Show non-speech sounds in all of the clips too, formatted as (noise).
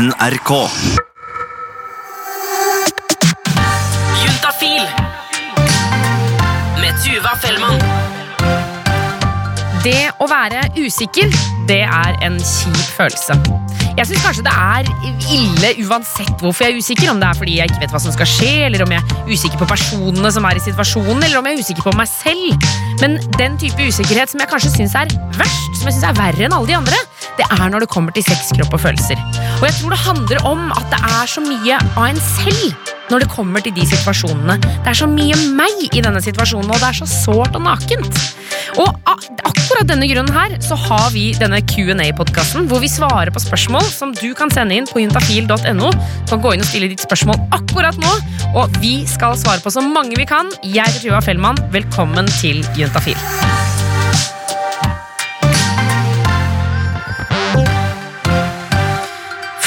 NRK. Juntafil med Tuva Fellmann. Det å være usikker, det er en kjip følelse. Jeg syns kanskje det er ille uansett hvorfor jeg er usikker. Om det er fordi jeg ikke vet hva som skal skje, eller om jeg er usikker på personene som er i situasjonen, eller om jeg er usikker på meg selv. Men den type usikkerhet som jeg kanskje syns er verst, som jeg synes er verre enn alle de andre, det er når det kommer til sex, kropp og følelser. Og jeg tror det handler om at det er så mye av en selv når det kommer til de situasjonene. Det er så mye meg i denne situasjonen, og det er så sårt og nakent. Og akkurat denne grunnen her så har vi denne Q&A-podkasten hvor vi svarer på spørsmål som du kan sende inn på juntafil.no. Du kan gå inn og stille ditt spørsmål akkurat nå, og vi skal svare på så mange vi kan. Jeg heter Tuva Fellmann. Velkommen til Juntafil.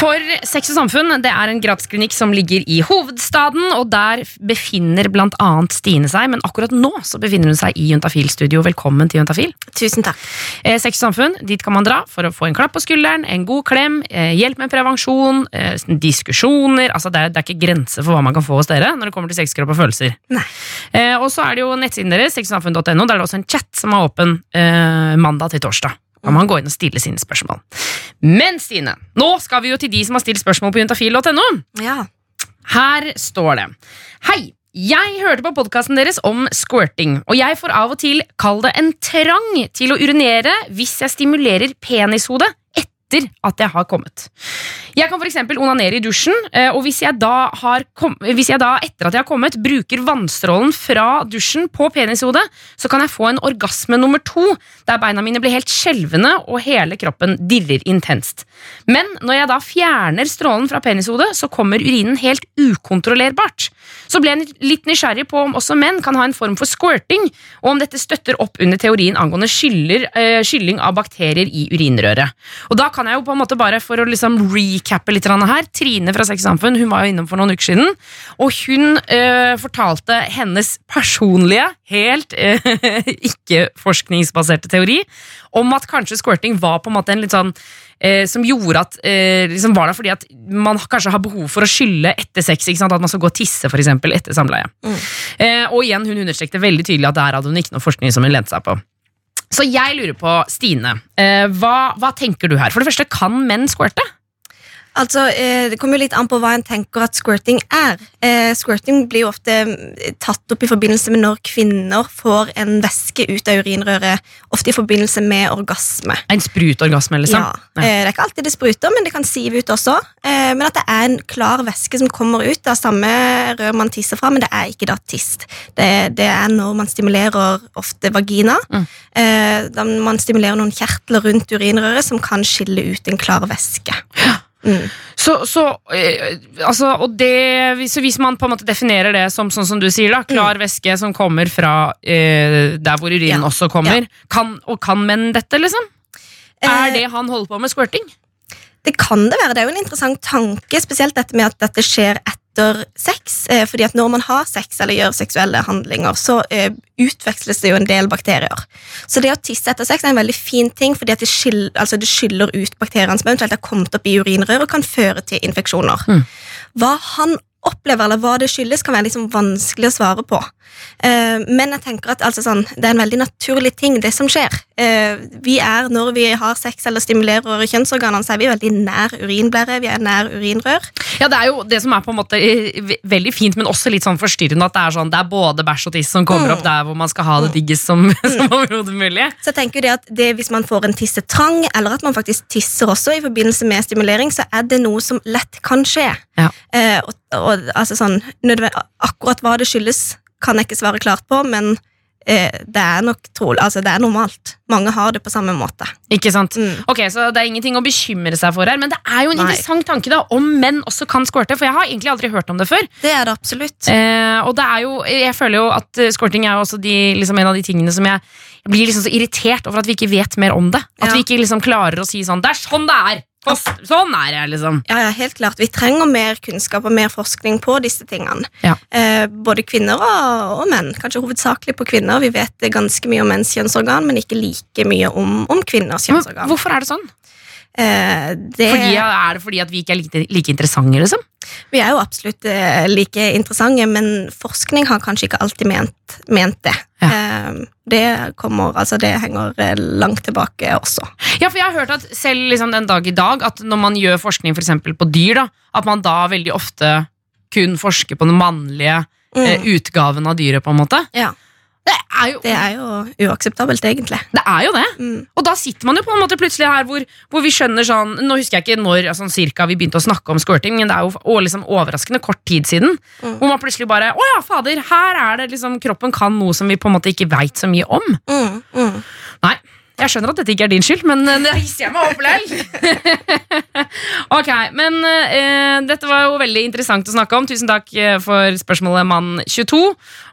For Sex og Samfunn det er en gratisklinikk som ligger i hovedstaden, og der befinner annet Stine seg, men akkurat nå så befinner hun seg i Juntafil-studio. Velkommen til Juntafil. Tusen takk. Eh, Sex og Samfunn, dit kan man dra for å få en klapp på skulderen, en god klem, eh, hjelp med prevensjon, eh, diskusjoner Altså det er, det er ikke grenser for hva man kan få hos dere når det kommer til sex, kropp og følelser. Nei. Eh, og så er det jo nettsiden deres, sexogsamfunn.no, der er det også en chat som er åpen eh, mandag til torsdag. Da må man gå inn og stille sine spørsmål. Men Stine, nå skal vi jo til de som har stilt spørsmål på juntafil.no. Ja. Her står det Hei, jeg hørte på podkasten deres om squirting, og jeg får av og til, kall det en trang til å urinere hvis jeg stimulerer penishodet etter at jeg har kommet. Jeg kan f.eks. onanere i dusjen, eh, og hvis jeg, da har kom hvis jeg da etter at jeg har kommet, bruker vannstrålen fra dusjen på penishodet, så kan jeg få en orgasme nummer to, der beina mine blir helt skjelvende og hele kroppen dirrer intenst. Men når jeg da fjerner strålen fra penishodet, så kommer urinen helt ukontrollerbart. Så ble jeg litt nysgjerrig på om også menn kan ha en form for squirting, og om dette støtter opp under teorien angående skyller, eh, skylling av bakterier i urinrøret. Og da kan jeg jo på en måte bare, for å liksom recappe litt her, Trine fra Sex Samfunn hun var jo innom for noen uker siden, og hun øh, fortalte hennes personlige, helt (laughs) øh, ikke-forskningsbaserte teori om at kanskje squirting var på en måte en litt sånn eh, som gjorde at eh, liksom var det fordi at man kanskje har behov for å skylle etter sex. At man skal gå og tisse for eksempel, etter samleie. Eh, og igjen, hun understrekte veldig tydelig at der hadde hun ikke noe forskning som hun lente seg på. Så jeg lurer på, Stine, eh, hva, hva tenker du her? For det første, kan menn squirte? Altså, eh, Det kommer jo litt an på hva en tenker at squirting er. Eh, squirting blir jo ofte eh, tatt opp i forbindelse med når kvinner får en væske ut av urinrøret. Ofte i forbindelse med orgasme. En sprutorgasme, liksom? Ja. Det er ikke alltid det spruter, men det kan sive ut også. Men at det er en klar væske som kommer ut av samme rør man tisser fra, men det er ikke da tiss. Det, det er når man stimulerer ofte vagina. Mm. Da man stimulerer noen kjertler rundt urinrøret som kan skille ut en klar væske. Mm. Så, så, eh, altså, det, så hvis man på en måte definerer det som sånn som du sier, da, klar væske som kommer fra eh, der hvor urinen Ja. også kommer, kan, og kan menn dette, liksom? Eh, Er det han holder på med squirting? Det kan det være. Det er jo en interessant tanke, spesielt dette med at dette skjer etter sex. Eh, fordi at når man har sex eller gjør seksuelle handlinger, så eh, utveksles det jo en del bakterier. Så det å tisse etter sex er en veldig fin ting, fordi at det, skyll, altså det skyller ut bakteriene som eventuelt har kommet opp i urinrør og kan føre til infeksjoner. Mm. Hva han opplever, eller hva det skyldes, kan være liksom vanskelig å svare på. Eh, men jeg tenker at altså sånn, det er en veldig naturlig ting, det som skjer. Eh, vi er, Når vi har sex eller stimulerer kjønnsorganene, så er vi veldig nær urinblære, vi er nær urinrør. Ja, Det er jo det som er på en måte eh, veldig fint, men også litt sånn forstyrrende. At det er sånn, det er både bæsj og tiss som kommer Mm. opp der hvor man skal ha det diggest som, (laughs) som overhodet mulig. Så jeg tenker det at det, Hvis man får en tissetrang, eller at man faktisk tisser også i forbindelse med stimulering, så er det noe som lett kan skje. Ja. Eh, og, og altså sånn, Akkurat hva det skyldes, kan jeg ikke svare klart på, men eh, det er nok trolig, altså det er normalt. Mange har det på samme måte. Ikke sant? Mm. Ok, Så det er ingenting å bekymre seg for her, men det er jo en Nei. interessant tanke da, om menn også kan squirte, for jeg har egentlig aldri hørt om det før. Det er det absolutt. Eh, og det er jo, jeg føler jo at eh, squirting er jo også de, liksom en av de tingene som jeg, jeg blir liksom så irritert over at vi ikke vet mer om det. At Ja. vi ikke liksom klarer å si sånn Det er sånn det er! Kost, sånn er det, liksom. Ja, ja, helt klart. Vi trenger mer kunnskap og mer forskning på disse tingene. Ja. Eh, både kvinner og, og menn. Kanskje hovedsakelig på kvinner. Vi vet ganske mye om menns kjønnsorgan, men ikke like mye om, om kvinners Men kjønnsorgan. hvorfor er det sånn? Eh, det, Fordi, er det fordi at vi ikke er like, like interessante, liksom? Vi er jo absolutt eh, like interessante, men forskning har kanskje ikke alltid ment, ment det. Eh, det kommer, altså det henger eh, langt tilbake også. Ja, for jeg har hørt at selv liksom, den dag i dag, at når man gjør forskning for eksempel på dyr, da, at man da veldig ofte kun forsker på den mannlige eh, Mm. utgaven av dyret, på en måte. Ja, Det er jo det er jo uakseptabelt, egentlig. det. Er jo det. Mm. Og da sitter man jo på en måte plutselig her hvor, hvor vi skjønner sånn Nå husker jeg ikke når sånn cirka vi begynte å snakke om squirting, men det er jo liksom, overraskende kort tid siden. Mm. Hvor man plutselig bare Å ja, fader, her er det liksom Kroppen kan noe som vi på en måte ikke veit så mye om. Mm, mm. Nei, jeg skjønner at dette ikke er din skyld, men eh, det hisser jeg meg opp likevel. (laughs) (laughs) ok, men eh, dette var jo veldig interessant å snakke om. Tusen takk eh, for spørsmålet, mann22.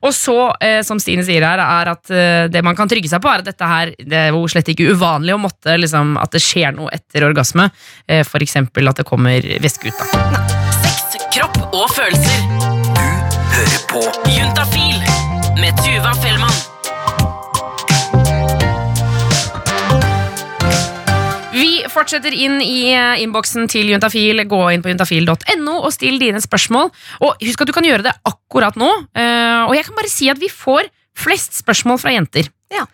Og så, eh, som Stine sier her, er at eh, det man kan trygge seg på, er at dette her det er jo slett ikke uvanlig å måtte liksom, at det skjer noe etter orgasme. Eh, eksempel at det kommer væske ut. da. Sex, kropp og følelser. Du hører på Juntafil med Tuva Fellmann. Vi fortsetter inn i eh, innboksen til Juntafil. Gå inn på juntafil.no og still dine spørsmål. Og husk at du kan gjøre det akkurat nå. eh, Og jeg kan bare si at vi får flest spørsmål fra jenter. Ja.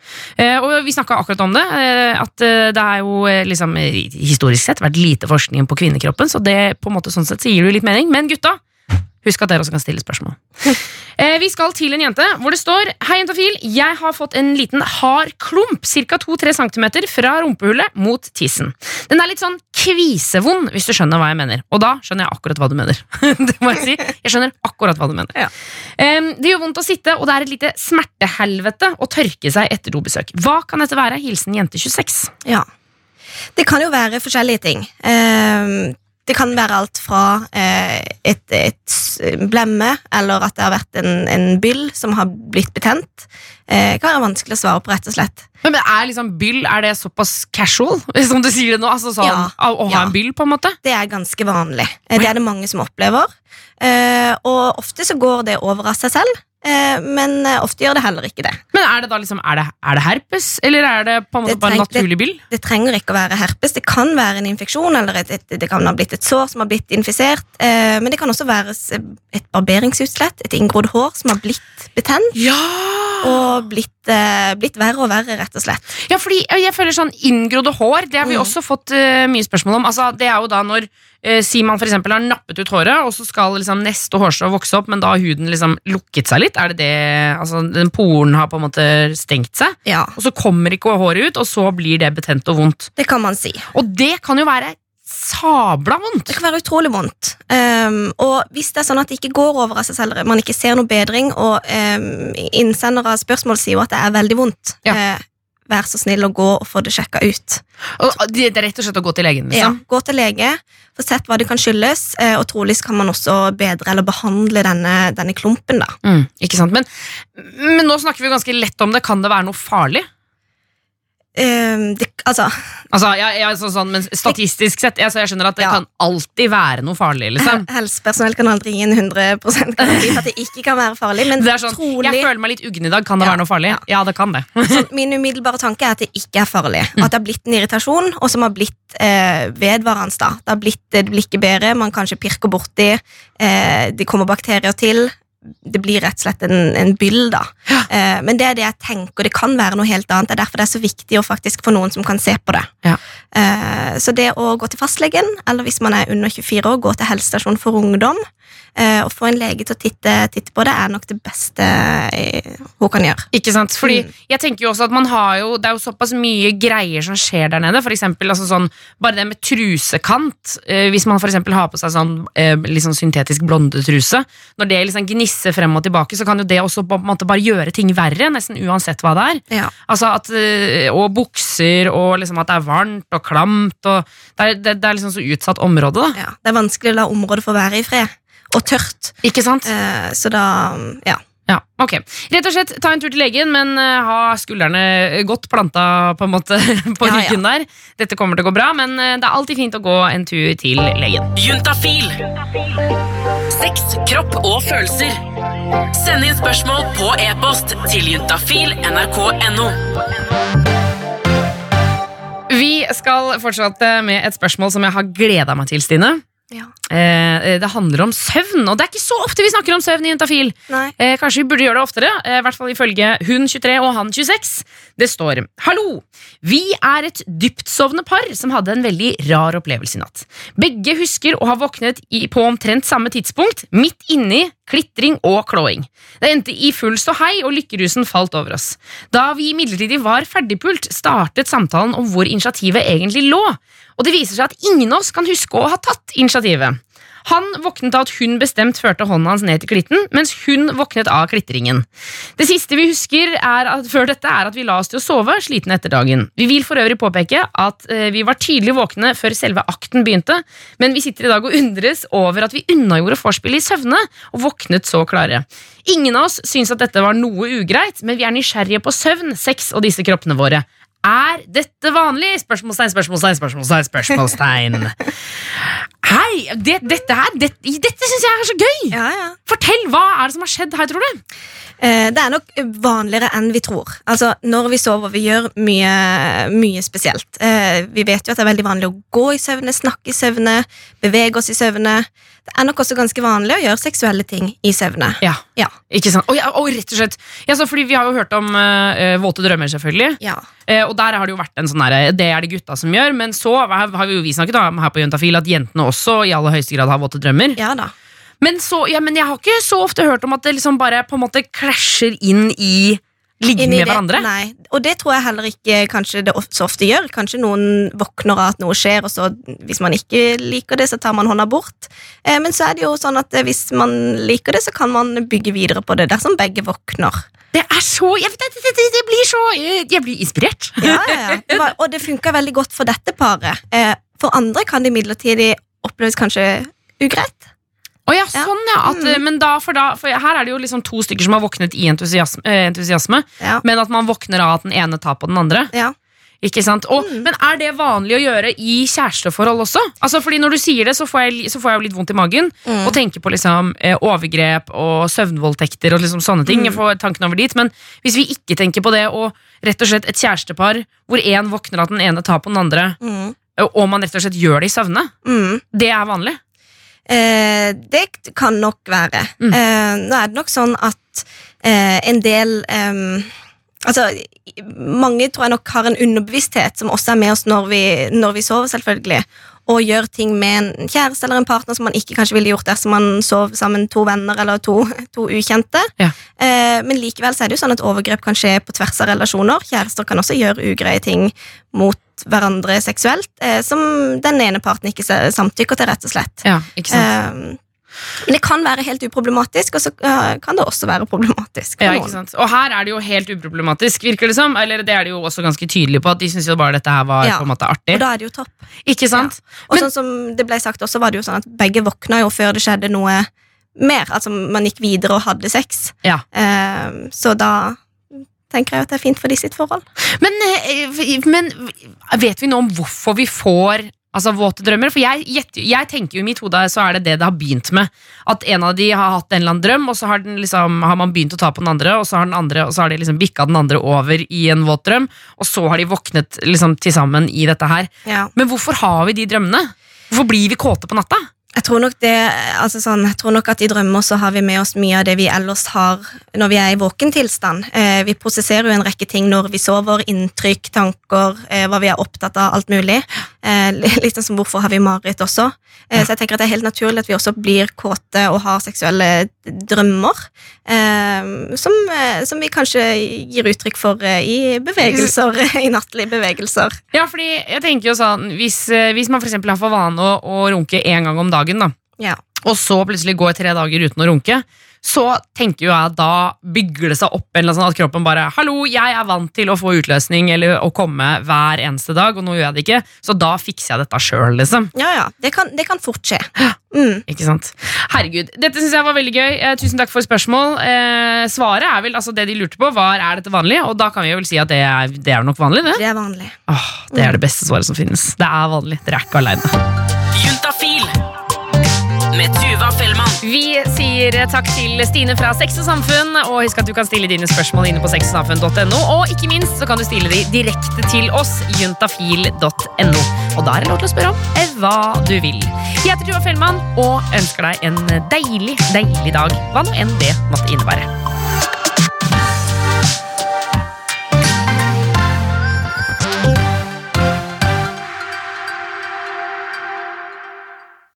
Eh, Og vi snakka akkurat om det. At det er jo liksom historisk sett vært lite forskning på kvinnekroppen, så det på en måte sånn sett så gir det jo litt mening. Men gutta, husk at dere også kan stille spørsmål. (laughs) Eh, Vi skal til en jente hvor det står Hei, jentafil. Jeg har fått en liten hard klump, ca. 2-3 cm fra rumpehullet mot tissen. Den er litt sånn kvisevond, hvis du skjønner hva jeg mener. Og da skjønner jeg akkurat hva du mener. (laughs) det må jeg si. Jeg skjønner akkurat hva du mener. Ja. Eh, Det gjør vondt å sitte, og det er et lite smertehelvete å tørke seg etter dobesøk. Hva kan dette være? Hilsen jente26. Ja. Det kan jo være forskjellige ting. Eh, det kan være alt fra eh, et, et blemme, eller at det har vært en, en byll som har blitt betent. Eh, det kan være vanskelig å svare på, rett og slett. Men er liksom byll er det såpass casual, (laughs) som du sier det nå? Altså sånn, Ja, Å, å ha ja. en byll, på en måte? Det er ganske vanlig. Eh, Det er det mange som opplever. Eh, og ofte så går det over av seg selv, men eh, ofte gjør det heller ikke det. Men er det da liksom, er det, er det herpes, eller er det på en måte bare naturlig bill? Det trenger ikke å være herpes. Det kan være en infeksjon, eller et, et, det kan ha blitt et sår som har blitt infisert. Eh, men det kan også være et barberingsutslett, et inngrodd hår som har blitt betent. Ja! Og blitt, eh, blitt verre og verre, rett og slett. ja, fordi jeg føler sånn inngrodde hår, det har vi Mm. også fått eh, mye spørsmål om. Altså, det er jo da når uh, Si man eksempel har nappet ut håret, og så skal liksom neste hårstrå vokse opp, men da har huden liksom lukket seg litt. Er det det, altså Den poren har på en måte stengt seg, Ja, og så kommer ikke håret ut, og så blir det betent og vondt. det kan man si. Og det kan jo være sabla vondt. Det kan være utrolig vondt. Um, og hvis det er sånn at det ikke går over av seg selv, man ikke ser noe bedring, og um, innsender av spørsmål sier jo at det er veldig vondt, Ja. eh, vær så snill å gå og få det sjekka ut. Og det er rett og slett å gå til legen. Liksom. Ja, gå til lege, få sett hva det kan skyldes, eh, og trolig kan man også bedre eller behandle denne, denne klumpen. da. Mm, ikke sant? Men, men nå snakker vi ganske lett om det. Kan det være noe farlig? Um, det, altså, Altså, ja, ja, så, sånn, men Statistisk sett, altså, jeg skjønner at det Ja. kan alltid være noe farlig. liksom (laughs) Helsepersonell kan aldri gi en 100 garanti for at det ikke kan være farlig, men (laughs) Det er sånn, trolig Jeg føler meg litt uggen i dag. Kan det være noe farlig? ja. Ja, det kan det. (laughs) Så min umiddelbare tanke er at det ikke er farlig. Mm. At det har blitt en irritasjon, og som har blitt eh, vedvarende. Det har blitt, det blir ikke bedre, man kanskje pirker borti, eh, det kommer bakterier til. Det blir rett og slett en, en byll, da. Eh, men det er det jeg tenker, det kan være noe helt annet. Det er derfor det er så viktig å faktisk få noen som kan se på det. Ja. Eh, så det å gå til fastlegen, eller hvis man er under 24 år, gå til helsestasjon for ungdom, eh, og få en lege til å titte, titte på det, er nok det beste eh, hun kan gjøre. Ikke sant? Fordi Mm. jeg tenker jo også at man har jo Det er jo såpass mye greier som skjer der nede. For eksempel altså sånn, bare det med trusekant. Eh, hvis man for har på seg sånn liksom syntetisk blondetruse, når det liksom gnisser frem og tilbake, så kan jo det også på en måte bare gjøre ting verre, nesten uansett hva det er. Ja. Altså at, og bukser, og liksom at det er varmt og klamt. Og det, er, det, det er liksom så utsatt område, da. Ja, det er vanskelig å la området få være i fred. Og tørt. Ikke sant? Eh, så da Ja. Ja, ok. Rett og slett ta en tur til legen, men uh, ha skuldrene godt planta på en måte (laughs) på Ja, ja. der. Dette kommer til å gå bra, men uh, det er alltid fint å gå en tur til legen. Juntafil. Sex, kropp og følelser. Send inn spørsmål på e-post til juntafil nrk.no. Vi skal fortsette med et spørsmål som jeg har gleda meg til, Stine. Ja. Eh, det handler om søvn, og det er ikke så ofte vi snakker om søvn i Juntafil. Eh, kanskje vi burde gjøre det oftere, eh, i hvert fall ifølge hun 23 og han 26. Det står Hallo! Vi er et dyptsovende par som hadde en veldig rar opplevelse i natt. Begge husker å ha våknet i, på omtrent samme tidspunkt, midt inni klitring og klåing. Det endte i full ståhei, og lykkerusen falt over oss. Da vi imidlertid var ferdigpult, startet samtalen om hvor initiativet egentlig lå, og det viser seg at ingen av oss kan huske å ha tatt initiativet. Han våknet av at hun bestemt førte hånda hans ned til klitten, mens hun våknet av klitringen. Det siste vi husker er at, før dette, er at vi la oss til å sove, slitne etter dagen. Vi vil for øvrig påpeke at eh, vi var tidlig våkne før selve akten begynte, men vi sitter i dag og undres over at vi unnagjorde vorspielet i søvne og våknet så klare. Ingen av oss syns at dette var noe ugreit, men vi er nysgjerrige på søvn, sex og disse kroppene våre. Er dette vanlig? Spørsmålstegn, spørsmålstegn, spørsmålstegn. spørsmålstegn. How Det, dette her, det, dette syns jeg er så gøy! Ja, ja. Fortell, hva er det som har skjedd her, tror du? Eh, Det er nok vanligere enn vi tror. Altså, Når vi sover, vi gjør mye, mye spesielt. Eh, Vi vet jo at det er veldig vanlig å gå i søvne, snakke i søvne, bevege oss i søvne. Det er nok også ganske vanlig å gjøre seksuelle ting i søvne. Ja, Ja. ikke sant? Og, ja, og rett og slett, ja, så fordi Vi har jo hørt om uh, våte drømmer, selvfølgelig. Ja. Uh, og der har det jo vært en sånn derre Det er det gutta som gjør, men så har har vi jo vi snakket om her på Juntafil at jentene også i aller høyeste grad har våte drømmer. ja da. Men, så, ja, men jeg har ikke så ofte hørt om at det liksom bare på en måte klasjer inn i ligge med det- hverandre. Nei, og det tror jeg heller ikke kanskje det så ofte gjør. Kanskje noen våkner av at noe skjer, og så hvis man ikke liker det, så tar man hånda bort. Eh, men så er det jo sånn at eh, hvis man liker det, så kan man bygge videre på det dersom begge våkner. Det er så Jeg, det, det, det, blir så Jeg, jeg blir inspirert. Ja, ja, ja. Og det funka veldig godt for dette paret. Eh, for andre kan det imidlertid oppleves kanskje ugreit. Å ja, sånn ja, at, Mm. men da, for da for Her er det jo liksom to stykker som har våknet i entusiasme, eh, entusiasme Ja. men at man våkner av at den ene tar på den andre. Ja. Ikke sant? Og, Mm. Men er det vanlig å gjøre i kjæresteforhold også? Altså fordi Når du sier det, så får jeg, så får jeg jo litt vondt i magen Mm. og tenker på liksom, eh, overgrep og søvnvoldtekter og liksom sånne ting. Mm. Jeg får tanken over dit Men hvis vi ikke tenker på det, og rett og slett et kjærestepar hvor én våkner av at den ene tar på den andre, Mm. Og man rett og slett gjør det i søvne, Mm. det er vanlig. Eh, det kan nok være. Mm. Eh, nå er det nok sånn at eh, en del Altså, mange tror jeg nok har en underbevissthet som også er med oss når vi, når vi sover, selvfølgelig. Og gjør ting med en kjæreste eller en partner som man ikke kanskje ville gjort dersom man sov sammen to venner eller to, to ukjente. Ja. Eh, men likevel så er det jo sånn at overgrep kan skje på tvers av relasjoner. Kjærester kan også gjøre ugreie ting mot hverandre seksuelt, eh, som den ene parten ikke samtykker til, rett og slett. Ja, ikke sant? Eh, men det kan være helt uproblematisk, og så kan det også være problematisk. Ja, ikke sant? Og her er det jo helt uproblematisk, virker det som. Eller det er de jo også ganske tydelige på, at de syns jo bare dette her var Ja. på en måte artig. Og da er det jo topp. Ikke sant? Og Men- sånn som det ble sagt også, var det jo sånn at begge våkna jo før det skjedde noe mer. Altså man gikk videre og hadde sex. Ja. Um, så da tenker jeg at det er fint for de sitt forhold. Men, eh, men vet vi nå om hvorfor vi får altså, våte drømmer? For jeg, jeg tenker jo i mitt hode så er det det det har begynt med. At en av de har hatt en eller annen drøm, og så har, den liksom, har man begynt å ta på den andre, og så har, den andre, og så har de liksom bikka den andre over i en våt drøm, og så har de våknet liksom, til sammen i dette her. Ja. Men hvorfor har vi de drømmene? Hvorfor blir vi kåte på natta? Jeg tror nok det, altså sånn, jeg tror nok at i drømmer så har vi med oss mye av det vi ellers har når vi er i våken tilstand. Eh, vi prosesserer jo en rekke ting når vi sover. Inntrykk, tanker, eh, hva vi er opptatt av, alt mulig. Eh, litt sånn som hvorfor har vi mareritt også. Eh, Så jeg tenker at det er helt naturlig at vi også blir kåte og har seksuelle drømmer. Eh, som, som vi kanskje gir uttrykk for i bevegelser, (laughs) i nattlige bevegelser. Ja, fordi jeg tenker jo sånn Hvis, hvis man eksempel har for vane å, å runke én gang om dagen, da, Ja. Og så plutselig går tre dager uten å runke, så tenker jo jeg da bygger det seg opp en eller annen sånn at kroppen bare Hallo, jeg er vant til å få utløsning eller å komme hver eneste dag, og nå gjør jeg det ikke, så da fikser jeg dette sjøl, liksom. Ja, ja. Det kan, det kan fort skje. Mm. Ikke sant? Herregud, dette syns jeg var veldig gøy. Eh, tusen takk for spørsmål. Eh, svaret er vel altså det de lurte på, var er dette vanlig, og da kan vi jo vel si at det er, det er nok vanlig, det. Det er vanlig. Åh, det er det beste svaret som finnes. Det er vanlig. Dere er ikke aleine. Tuva Fellmann. Vi Vi sier takk til Stine fra Sex og Samfunn. Og husk at du kan stille dine spørsmål inne på sexogsamfunn.no. Og ikke minst så kan du stille de direkte til oss, juntafil.no. Og da er det lov til å spørre om eh, hva du vil. Jeg heter Tuva Fellmann og ønsker deg en deilig, deilig dag. Hva nå enn det måtte innebære.